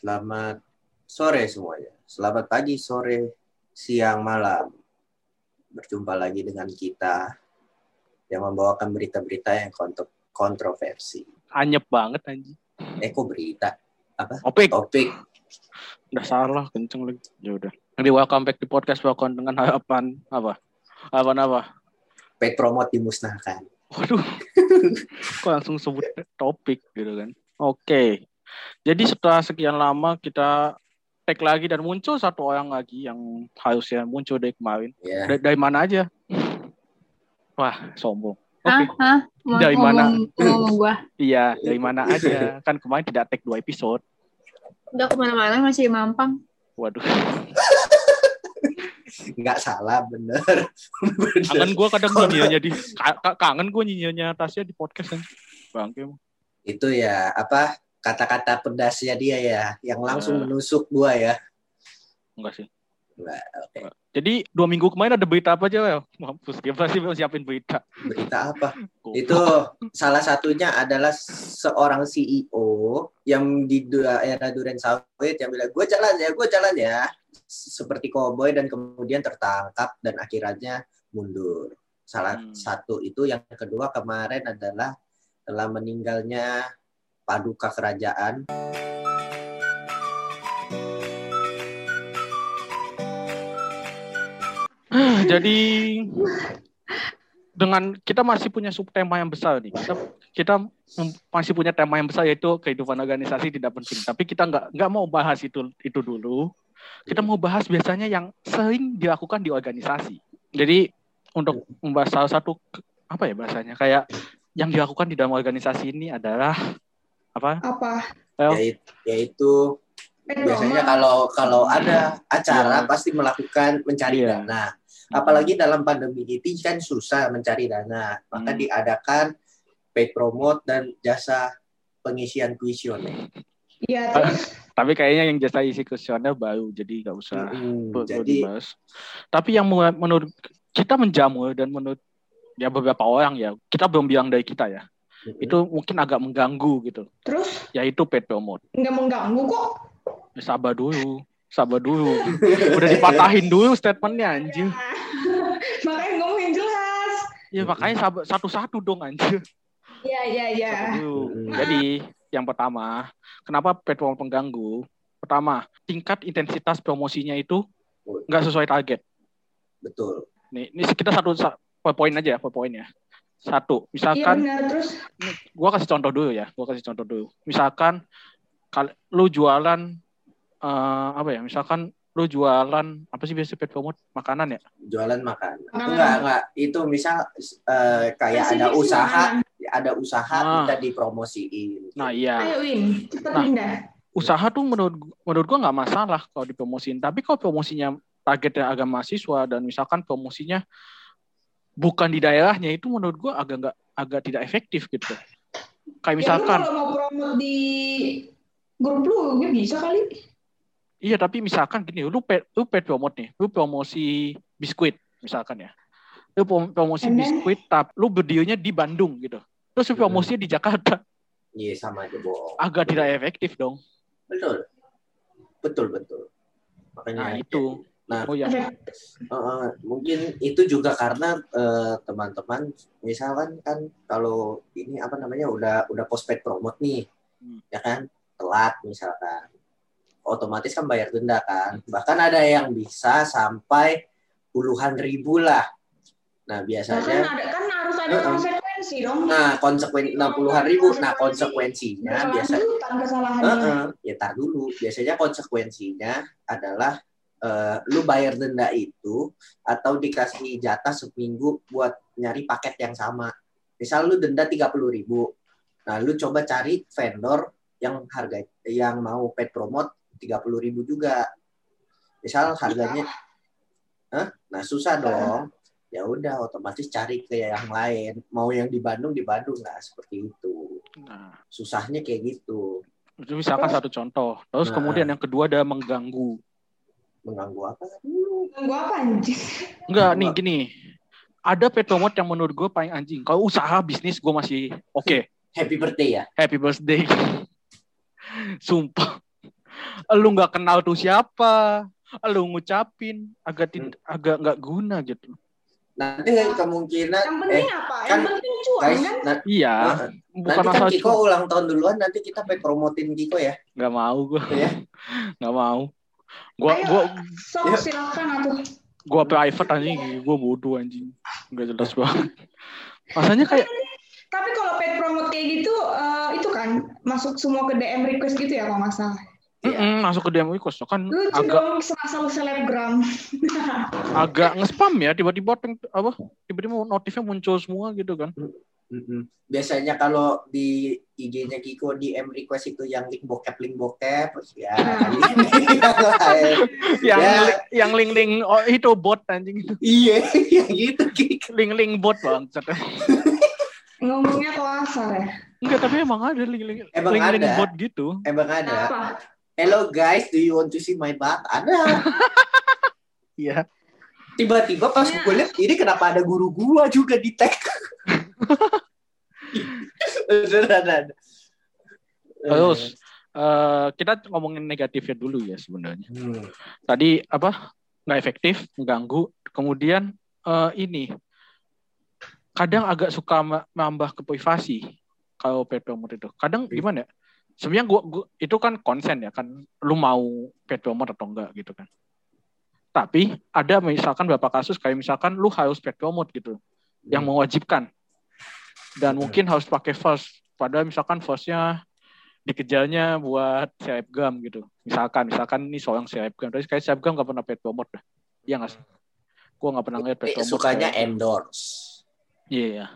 Selamat sore semuanya. Selamat pagi, sore, siang, malam. Berjumpa lagi dengan kita yang membawakan berita-berita yang kont- kontroversi. Anyep banget anjing. Eh, kok berita? Apa? Opik. Topik. Udah salah, kenceng lagi. Ya udah. Jadi welcome back di podcast Welcome dengan harapan apa? Harapan apa? Paid promote dimusnahkan. Waduh. Kok langsung sebut topik gitu kan. Oke. Jadi setelah sekian lama kita tag lagi dan muncul satu orang lagi yang harusnya muncul dari kemarin. Da- dari mana aja? Wah, sombong. Oke. Hah? Hah? Mau Dari mana? Iya, dari mana aja? Kan kemarin tidak tag dua episode. Udah ke mana-mana masih Mampang. Waduh. Nggak salah, bener. Kangen gue kadang nyinyirnya di ka- ka- kangen gue nyinyirnya Tasya di podcast kan. Bangke emang. Itu ya, apa, kata-kata pedasnya dia ya, yang langsung Ya. menusuk gua ya. Enggak sih. Nggak, oke. Jadi dua minggu kemarin ada berita apa aja, Wel? Mampus, dia pasti mau siapin berita. Berita apa? Itu salah satunya adalah seorang CEO yang di daerah Duren Sawit yang bilang, gue jalan ya, gue jalan ya. Seperti koboi dan kemudian tertangkap dan akhirnya mundur. Salah Hmm. satu itu. Yang kedua kemarin adalah telah meninggalnya paduka kerajaan. Jadi dengan kita masih punya subtema yang besar nih. Kita kita masih punya tema yang besar yaitu kehidupan organisasi tidak penting. Tapi kita nggak nggak mau bahas itu itu dulu. Kita mau bahas biasanya yang sering dilakukan di organisasi. Jadi untuk membahas salah satu apa ya bahasanya kayak yang dilakukan di dalam organisasi ini adalah apa? Apa? Yaitu, yaitu biasanya kalau kalau ada acara Iya. pasti melakukan mencari Iya. dana. Apalagi dalam pandemi ini kan susah mencari dana, maka Hmm. diadakan paid promote dan jasa pengisian kuesioner. Iya, terus tapi kayaknya yang jasa isi kuesioner baru jadi nggak usah Hmm, perlu jadi dibahas. Tapi yang menurut kita menjamu dan menurut ya beberapa orang ya, kita belum bilang dari kita ya, mm, itu mungkin agak mengganggu gitu. terus Yaitu paid promote. nggak mengganggu kok. Ya, sabar dulu, sabar dulu. Udah dipatahin dulu statementnya anjir. Makanya ngomongin jelas. Ya makanya sabar satu-satu dong anjir. Iya, iya, iya. Satu. Hmm. Jadi yang pertama, kenapa paid promote mengganggu? Pertama, tingkat intensitas promosinya itu nggak sesuai target. betul. Nih, ini kita satu sa- per poin aja, per poin ya. Satu, Iya misalkan benar terus. gua kasih contoh dulu ya, gua kasih contoh dulu. Misalkan kal lu jualan eh, apa ya? Misalkan lu jualan apa sih biasa promote makanan ya? Jualan makanan. Makanan. Enggak, enggak. Itu misal eh, kayak ada Spesifik sih usaha, makanan. ada usaha Ah. kita dipromosiin. Nah, iya. Ayo Win, cepet Nah. pindah. Usaha tuh menurut menurut gua nggak masalah kalau dipromosiin, tapi kalau promosinya targetnya agak mahasiswa dan misalkan promosinya bukan di daerahnya itu menurut gua agak nggak agak tidak efektif gitu. Kayak Ya, lu misalkan kalau mau promote di grup lu, ya bisa kali. Iya, tapi misalkan gini, lu paid, lu paid promote nih, lu promosi biskuit misalkan ya. Lu prom- promosi And then? biskuit, tapi lu berdirinya di Bandung gitu. Terus lu promosinya di Jakarta, Iya, sama aja bohong. agak tidak efektif dong. Betul. Betul, betul. Makanya Nah, itu. Nah, Oh ya. Eh, mungkin itu juga karena eh, teman-teman misalkan kan kalau ini apa namanya udah udah postpaid promote nih Hmm. ya kan telat misalkan otomatis kan bayar denda kan bahkan ada yang bisa sampai puluhan ribu lah nah Nah, kan biasanya ada kan harus ada Heeh. konsekuensi dong. nah konsekuen enam puluhan ribu nah konsekuensinya biasanya kesalahannya. Heeh, ya tar dulu. Biasanya konsekuensinya adalah eh, lu bayar denda itu atau dikasih jatah seminggu buat nyari paket yang sama. Misal lu denda 30.000 ribu. Nah, lu coba cari vendor yang harga yang mau paid promote 30.000 ribu juga. Misal harganya Hah? Nah, susah dong. Ya udah otomatis cari ke yang lain. Mau yang di Bandung di Bandung lah seperti itu. Nah, Susahnya kayak gitu. itu misalkan satu contoh. Terus Nah. kemudian yang kedua ada mengganggu. Mengganggu apa? Gua apa anjing? Enggak, nih gini. Ada promote yang menurut gue paling anjing. Kalau usaha bisnis gue masih oke. Happy birthday ya. Happy birthday. Sumpah. lu nggak kenal tuh siapa, lu ngucapin agak tid- agak nggak guna gitu. Nanti kemungkinan Yang eh penting apa? kan, Yang penting cuan guys, kan? na- Iya, ah, bukan nanti kan Kiko ulang tahun duluan nanti kita pengen promotin Kiko ya. nggak mau gue, Ya. nggak mau. Gua Ayo, gua sok Ya. silakan atuh. gua private anjing, gua bodoh anjing, nggak jelas banget. Rasanya kayak Tapi kalau paid promote kayak gitu, eh, itu kan masuk semua ke DM request gitu ya kalau nggak salah. Iya. mm-mm, masuk ke DM request kan Lucu agak dong, serasa lu selebgram. agak nge-spam ya tiba-tiba apa tiba-tiba notifnya muncul semua gitu kan Mm-mm. Biasanya kalau di IG-nya Kiko di M request itu yang link bokep link bokep ya. yang Ya. li- yang link-link oh, itu bot anjing itu Iya, ya gitu Kiko. link-link bot bang Ngomongnya kasar ya. enggak tapi emang ada link-link Emang link-link ada. bot gitu Emang ada. Apa? Hello guys, do you want to see my butt? Ada. iya Tiba-tiba pas Ya. gue lihat ini kenapa ada guru gua juga di tag. Terus eh, kita ngomongin negatifnya dulu ya sebenarnya. Hmm. tadi apa nggak efektif mengganggu. Kemudian eh, ini kadang agak suka ma- menambah ke privasi kalau promote itu. Kadang Iya. gimana ya sebenarnya gua, gua itu kan konsen ya kan lu mau promote atau enggak gitu kan. Tapi ada misalkan beberapa kasus kayak misalkan lu harus promote gitu yang mewajibkan dan mungkin harus pakai first. Padahal misalkan firstnya dikejarnya buat selebgram gitu. Misalkan misalkan ini seorang selebgram tapi kayak selebgram gak pernah paid promote dah. Iya nggak sih? Gue nggak pernah ngeliat Eh, promote sukanya selebgram. endorse. iya. Iya.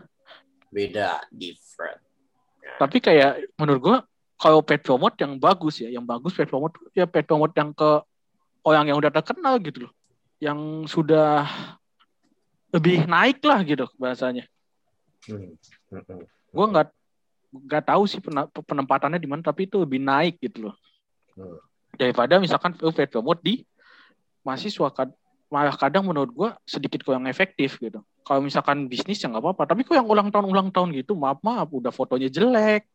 Beda, different. tapi kayak menurut gue kalau promote yang bagus ya yang bagus promote ya promote yang ke orang yang udah terkenal gitu loh. Yang sudah lebih naik lah gitu bahasanya Hmm. Hmm. gue nggak nggak tahu sih penempatannya di mana tapi itu lebih naik gitu loh Hmm. daripada misalkan paid promote di mahasiswa kad- malah kadang menurut gua sedikit kurang efektif gitu kalau misalkan bisnis ya nggak apa-apa tapi kok yang ulang tahun ulang tahun gitu maaf maaf udah fotonya jelek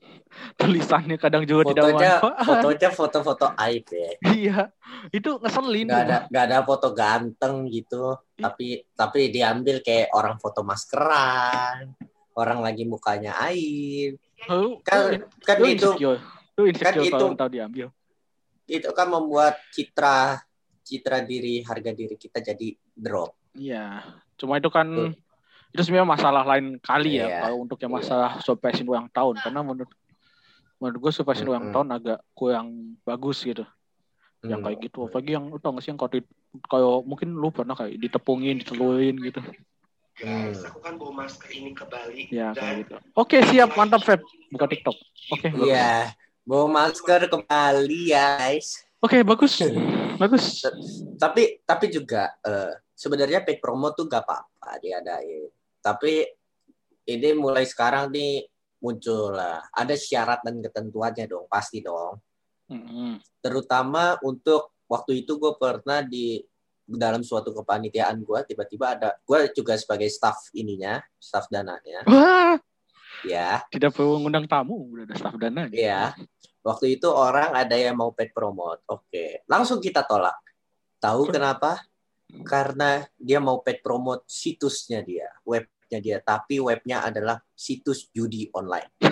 tulisannya kadang juga tidak Fotonya, manfaat fotonya foto-foto aib ya. iya itu ngeselin Gak ada, gak ada foto ganteng gitu. Ih. Tapi, tapi diambil kayak orang foto maskeran, orang lagi mukanya aib. lu, Kan, kan lu itu, insecure lu insecure kan itu- tahu diambil itu kan membuat citra, citra diri, harga diri kita jadi drop. iya cuma itu kan Tuh. Itu sebenarnya masalah lain kali ya Iya. kalau untuk yang masalah surprise ulang tahun karena menurut menurut gue surprise ulang Mm-mm. tahun agak kurang bagus gitu yang Hmm. kayak gitu apalagi yang tau gak sih yang kalau di- kalau mungkin lu pernah kayak ditepungin diteluin gitu Guys, aku kan bawa masker ini ke Bali ya dan gitu oke siap mantap Feb buka TikTok oke bagus. Iya, bawa masker kembali guys. oke bagus bagus Tapi tapi juga eh, sebenarnya paid promo tuh gak apa-apa diadain. Tapi ini mulai sekarang nih muncul lah. Ada syarat dan ketentuannya dong, pasti dong. Mm-mm. Terutama untuk waktu itu gue pernah di dalam suatu kepanitiaan gue tiba-tiba ada gue juga sebagai staff ininya staff dananya. Wah! Ya. Tidak perlu ngundang tamu udah ada staff dana ya waktu itu orang ada yang mau paid promote. Oke. Langsung kita tolak. Tahu kenapa karena dia mau paid promote situsnya dia webnya dia. Tapi webnya adalah situs judi online.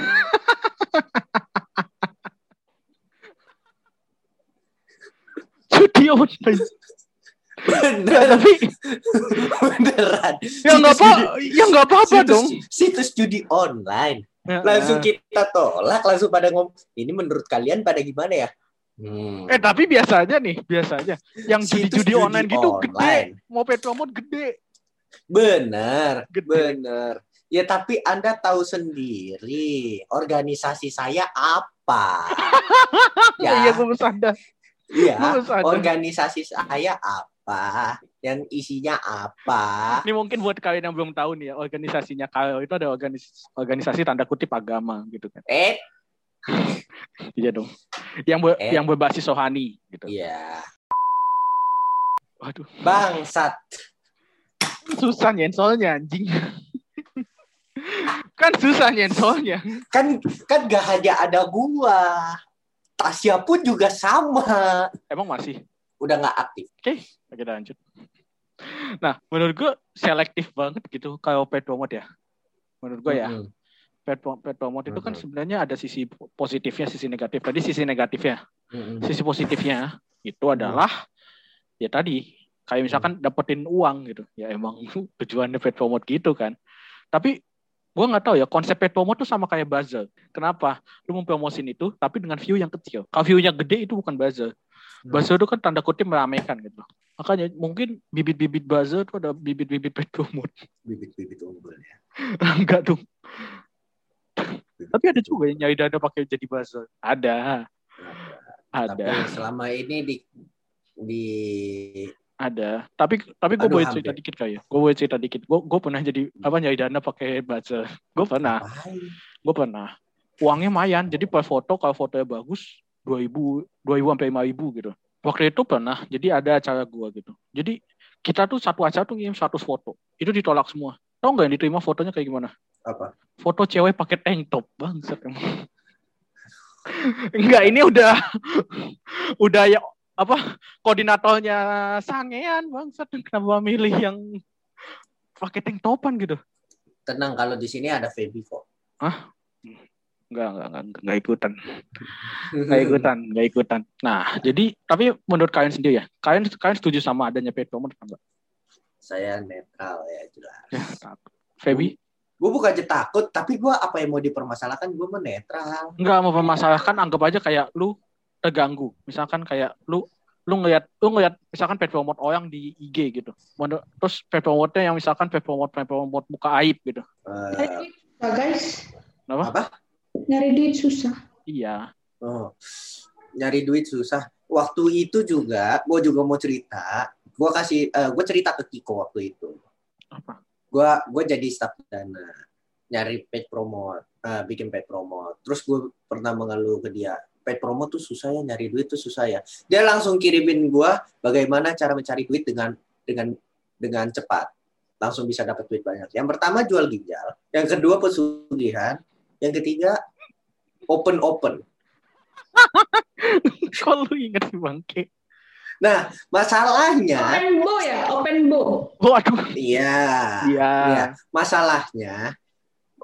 Judi online? Bener tapi beneran. Ya nggak apa ya nggak apa apa situs, dong. situs judi online. Ya, langsung ya. kita tolak langsung pada ngomong ini menurut kalian pada gimana ya Hmm. eh tapi biasanya nih biasanya yang Situs judi-judi online gitu gede. online. mau paid promote gede. Bener Gede. bener. Ya tapi anda tahu sendiri organisasi saya apa? Iya ya gue bercanda iya gue bercanda organisasi saya apa? Yang isinya apa? Ini mungkin buat kalian yang belum tahu nih ya, organisasinya. Kaleo itu ada organisasi, organisasi tanda kutip agama gitu kan. eh Iya dong. Yang ber- Eh. yang berbasis rohani gitu. iya Waduh, bangsat susah nyensolnya anjing. kan susah nyensolnya. kan kan gak hanya ada gua Tasya pun juga sama. Emang masih? Udah nggak aktif. Oke, kita lanjut. Nah, menurut gue selektif banget gitu kalau pet promote ya. Menurut gue ya, Mm-mm. pet, pet promote itu kan Mhm. sebenarnya ada sisi positifnya, sisi negatif. Tadi sisi negatifnya. Mm-mm. Sisi positifnya itu adalah ya tadi kayak misalkan dapetin uang gitu. Ya emang tujuannya pet promote gitu kan. Tapi gue nggak tahu ya konsep pet promote tuh sama kayak buzzer. Kenapa? Lu mempromosin itu tapi dengan view yang kecil. Kalau view-nya gede itu bukan buzzer. Hmm. Buzzer itu kan tanda kutip meramaikan gitu. Makanya mungkin bibit-bibit buzzer tuh ada bibit-bibit pet promote. Bibit-bibit unggul ya. Enggak dong. Bibit- Tapi ada juga yang nyari dana pakai jadi buzzer. Ada. Tapi Ada. selama ini di di Ada. Tapi tapi gue Aduh, boleh cerita dikit kayak. Gue boleh cerita dikit. Gue gue pernah jadi apa nyari dana pakai buzzer. Gue pernah. Gue pernah. Uangnya lumayan. Jadi per foto kalau fotonya bagus 2000 2000 sampai 5000 gitu. Waktu itu pernah. Jadi ada acara gue gitu. Jadi kita tuh satu acara tuh ngirim 100 foto. Itu ditolak semua. Tahu nggak yang diterima fotonya kayak gimana? Apa? Foto cewek pakai tank top. Bangsat emang. Enggak, ini udah udah ya apa koordinatornya sangean bangsat kenapa milih yang pakai tank topan gitu. Tenang kalau di sini ada Feby kok. Enggak, enggak, enggak, enggak ikutan. Enggak ikutan, enggak ikutan. Nah, jadi tapi menurut kalian sendiri ya, kalian kalian setuju sama adanya paid promote apa enggak? Saya netral ya jelas. Ya, takut. Gue bukan aja takut, tapi gue apa yang mau dipermasalahkan gue mah netral. Enggak mau permasalahkan, anggap aja kayak lu terganggu. Misalkan kayak lu lu ngeliat lu ngeliat misalkan promote orang di IG gitu. Terus paid promote-nya yang misalkan paid promote muka aib gitu. Eh, Nah, guys, Kenapa? apa? nyari duit susah. Iya. Oh, nyari duit susah. Waktu itu juga, gue juga mau cerita. Gue kasih, gue cerita ke Kiko waktu itu. Apa? Gue gue jadi staff dana, nyari paid promote, eh, bikin paid promote. Terus gue pernah mengeluh ke dia, paid promote tuh susah ya, nyari duit tuh susah ya. Dia langsung kirimin gue bagaimana cara mencari duit dengan dengan dengan cepat. Langsung bisa dapat duit banyak. Yang pertama jual ginjal, yang kedua pesugihan, yang ketiga open open. Inget sih bangke? Nah, masalahnya, Open bo ya, open bo. Waduh. iya, Iya. iya, masalahnya,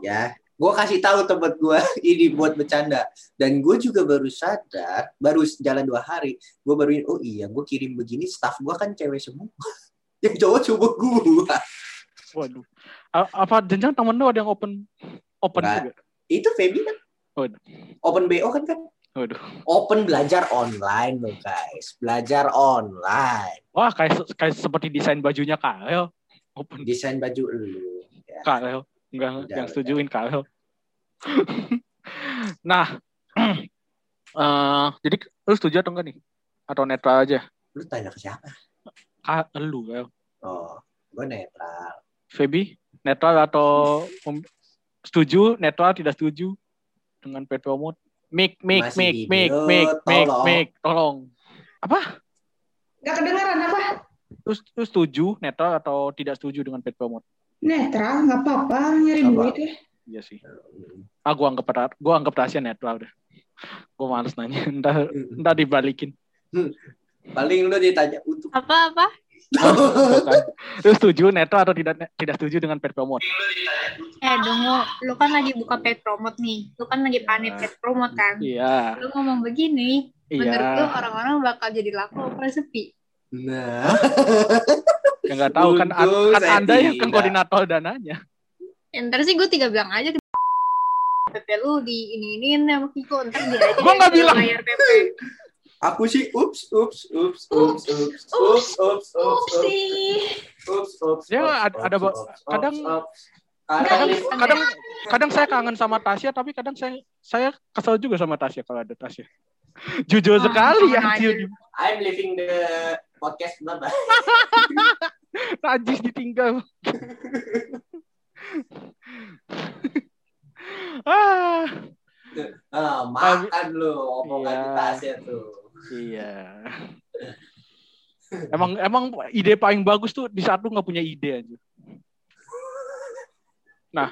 ya, gue kasih tahu tempat gue ini buat bercanda, dan gue juga baru sadar, baru jalan dua hari, gue baru oh iya, gue kirim begini, staff gue kan cewek semua, yang cowok coba gue, Waduh. A- Apa jenjang temen lu ada yang open open Nggak. juga? itu Feby kan, Waduh. open bo kan kan, Waduh. open belajar online loh guys, belajar online, Wah, kayak kayak seperti desain bajunya Karel. Open desain baju lu, ya. Karel. Enggak, Udah, yang setujuin Karel. nah, eh jadi lu setuju atau enggak nih? Atau netral aja? lu tanya ke siapa? Ka lu, Karel. Oh, gue netral. Feby, netral atau mem- setuju, netral tidak setuju dengan paid make, Masih make, make, hidup, make, make, tolong. tolong. Gak kedengaran apa? Lu, lu setuju, netral atau tidak setuju dengan paid promote? Netral, nggak apa-apa, nyari Nggak duit ya. Iya sih. Ah, gua anggap gua anggap rahasia netral deh. Gua males nanya, entar entar dibalikin. Paling lu ditanya untuk Apa-apa? Tuh kan. Lu setuju netral atau tidak tidak setuju dengan paid promote? Eh, Dongo, lu kan lagi buka paid promote nih. Lu kan lagi panik paid promote kan. Iya, Lu ngomong begini, menurut lu iya. orang-orang bakal jadi laku apa sepi? Nah, Ya nggak tahu kan an- kan Anda yang kan koordinator dananya. Ya, ntar sih gue tiga bilang aja ke PP lu di ini iniin sama Kiko ntar dia aja Gua yang nggak bilang. bayar PP aku sih ups ups ups ups ups ups ups ups ups ups ups Dia ups, ada- ups, ada- ups, kadang- ups, ups. Kadang Kadang kadang kadang saya kangen sama Tasya tapi kadang saya saya kesel juga sama Tasya kalau ada Tasya. Jujur Ah, sekali anjir. I'm leaving the podcast bye. Najis ditinggal. ah, Ah, makan lu omongan Iya. tasnya tuh. Iya. Emang emang ide paling bagus tuh di saat lu nggak punya ide aja. Nah,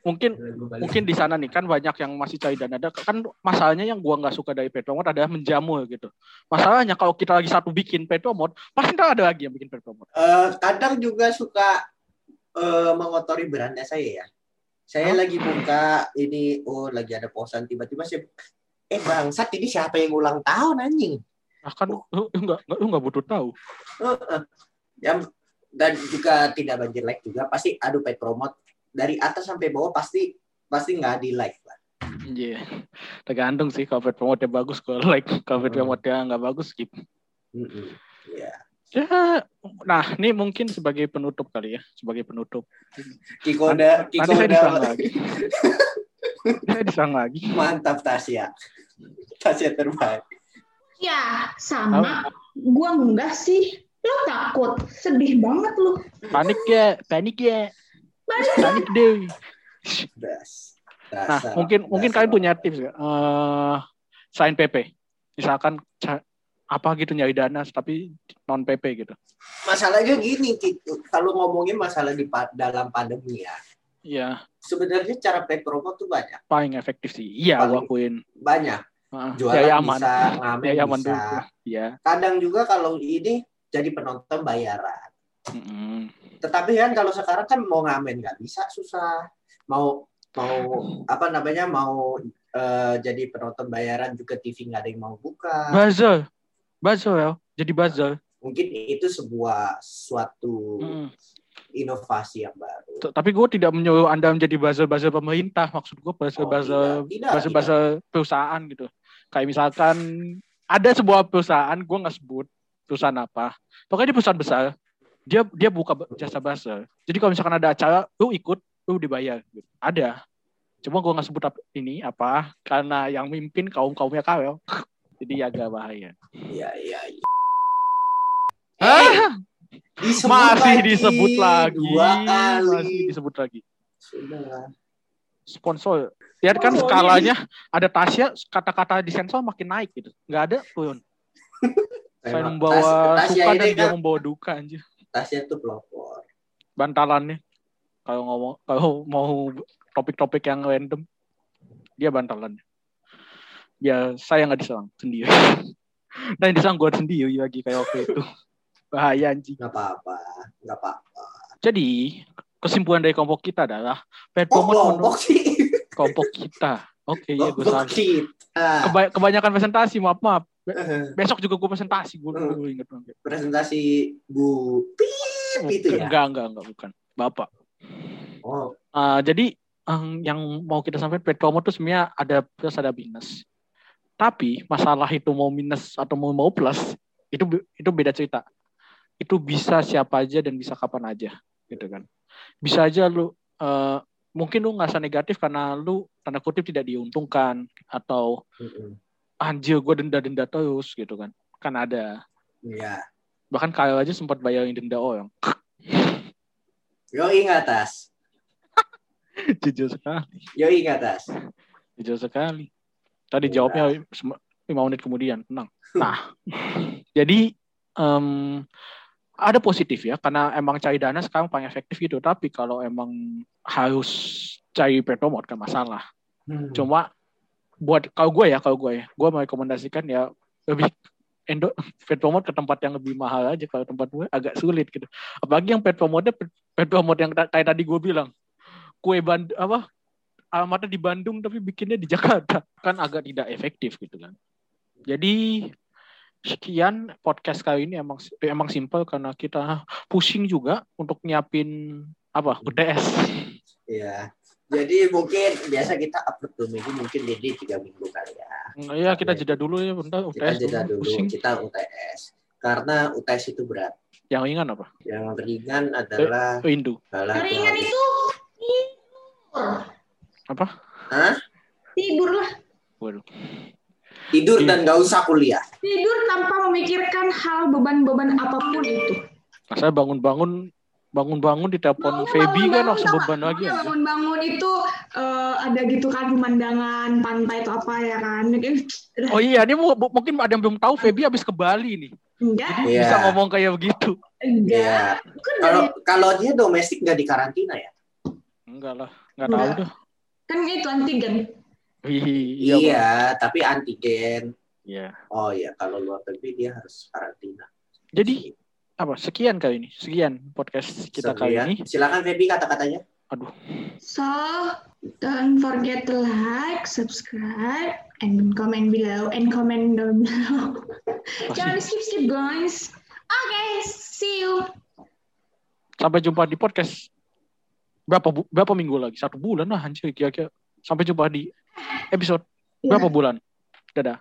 mungkin mungkin di sana nih kan banyak yang masih cari dana ada kan masalahnya yang gua nggak suka dari Petromot adalah menjamu gitu masalahnya kalau kita lagi satu bikin Petromot pasti ntar ada lagi yang bikin Petromot Eh, kadang juga suka eh, mengotori beranda saya ya. Saya lagi buka ini, oh lagi ada posan tiba-tiba saya, eh bangsat ini siapa yang ulang tahun anjing? nah kan lu, lu nggak lu nggak butuh tahu Heeh. yang dan juga tidak banjir like juga pasti adu pet promote dari atas sampai bawah pasti pasti nggak di like lah. iya tergantung sih kalau Petromotnya bagus kalau like kalau Petromotnya nggak bagus skip Mm-mm. Ya. ya nah ini mungkin sebagai penutup kali ya sebagai penutup Kiko udah, Kiko nanti saya diserang lagi diserang lagi mantap Tasya. Tasya terbaik. Ya, sama. Gua enggak sih. Lo takut. Sedih banget lu. panik ya panik ya panik deh Das. Nah, Dasar- mungkin mungkin dasar kalian punya tips nggak? Eh, selain PP, misalkan apa gitu nyari dana tapi non PP gitu. masalahnya gini gitu kalau ngomongin masalah di dalam pandemi ya Iya, sebenarnya cara pet promote tuh banyak paling efektif sih. Iya, gua akuin. banyak Heeh, jualan ya aman. bisa ngamen Ya aman bisa dulu. Iya. kadang juga kalau ini jadi penonton bayaran Mm-mm. tetapi kan kalau sekarang kan mau ngamen nggak bisa susah mau mau apa namanya mau eh, jadi penonton bayaran juga TV nggak ada yang mau buka Buzzer. Buzzer ya. Jadi buzzer. mungkin itu sebuah suatu Mm-mm. Inovasi yang baru Tapi gue tidak menyuruh Anda menjadi buzzer-buzzer pemerintah. Maksud gue Oh, buzzer-buzzer tidak, tidak, buzzer-buzzer perusahaan gitu. Kayak misalkan ada sebuah perusahaan, gue nggak sebut perusahaan apa. Pokoknya di perusahaan besar, dia dia buka jasa buzzer. Jadi kalau misalkan ada acara, lu ikut, lu dibayar. Gitu. Ada. Cuma gue nggak sebut apa, ini apa, karena yang mimpin kaum kaumnya kawel. Jadi agak bahaya. Iya iya. iya. Ah, Disebut masih lagi, disebut lagi, dua kali. masih disebut lagi. Sudah. Sponsor. Lihat kan Oh, skalanya ada Tasya, kata-kata disensor makin naik gitu. Nggak ada turun. Saya membawa Tas- Tasya suka ini dan dia kan membawa duka anjir. Tasya tuh pelopor. Bantalannya. Kalau ngomong kalau mau topik-topik yang random, dia bantalannya. Ya saya nggak diserang sendiri. Dan diserang gue sendiri lagi kayak waktu itu. Bahaya anjing. Nggak apa-apa, nggak apa-apa. Jadi kesimpulan dari kelompok kita adalah pet Oh, kelompok sih. kelompok kita. Oke, ya gue salah. Keba- kebanyakan presentasi, maaf maaf. Besok juga gue presentasi, gue Hmm. inget banget. Presentasi Bu Pip itu ya. Enggak, enggak, enggak, bukan. Bapak. Oh, Uh, jadi em, yang mau kita sampaikan pet promote itu sebenarnya ada plus ada minus. Tapi masalah itu mau minus atau mau mau plus itu be- itu beda cerita. Itu bisa siapa aja dan bisa kapan aja, gitu kan. Bisa aja lu eh, mungkin lu ngerasa negatif karena lu tanda kutip tidak diuntungkan atau anjir gue denda-denda terus gitu kan. Kan ada. Iya. Bahkan Kyle aja sempat bayarin denda orang. Yo ingat tas. Jujur sekali. Yo ingat tas. Jujur sekali. Tadi Iya. jawabnya lima menit kemudian, tenang. Nah, jadi em, ada positif ya, karena emang cari dana sekarang paling efektif gitu. Tapi kalau emang harus cari petromot kan masalah. Hmm. Cuma buat kalau gue ya, kalau gue ya, gue merekomendasikan ya lebih endo pet promote ke tempat yang lebih mahal aja kalau tempat gue agak sulit gitu apalagi yang pet promote pet promote yang kayak tadi gue bilang kue band apa alamatnya di Bandung tapi bikinnya di Jakarta kan agak tidak efektif gitu kan jadi sekian podcast kali ini emang emang simpel karena kita pusing juga untuk nyiapin apa UTS Iya. Jadi mungkin biasa kita upload dua minggu, mungkin jadi tiga minggu kali ya. Iya kita jeda dulu ya bentar Kita UTS jeda dulu. dulu, pusing kita UTS. Karena UTS itu berat. yang ringan apa Yang ringan adalah Rindu adalah Ringan itu tidur. apa Hah? Tidur lah. Waduh. tidur dan nggak usah kuliah. Tidur memikirkan hal beban-beban apa pun itu. Masa bangun-bangun bangun-bangun di telepon Feby kan tau beban lagi. Bangun-bangun itu eh, ada gitu kan pemandangan pantai atau apa ya kan. Oh iya, ini mu- mu- mungkin ada yang belum tahu Feby habis ke Bali nih. enggak, Iya. Bisa ngomong kayak begitu. enggak. Iya. Kan Kalau dia domestik nggak dikarantina ya? Enggak lah. Nggak tahu dah. Kan itu antigen. Iya, iya. Tapi antigen. Iya. Oh iya, kalau luar negeri dia harus karantina. Jadi apa? Sekian kali ini. Sekian podcast kita Seru kali ya. ini. Silakan Feby kata-katanya. Aduh. So, don't forget to like, subscribe, and comment below, and comment down below. Jangan Pasti. skip-skip, guys. Okay, see you. Sampai jumpa di podcast. Berapa bu- berapa minggu lagi? Satu bulan lah anjir kira-kira. Sampai jumpa di episode Ya. berapa bulan? Dadah.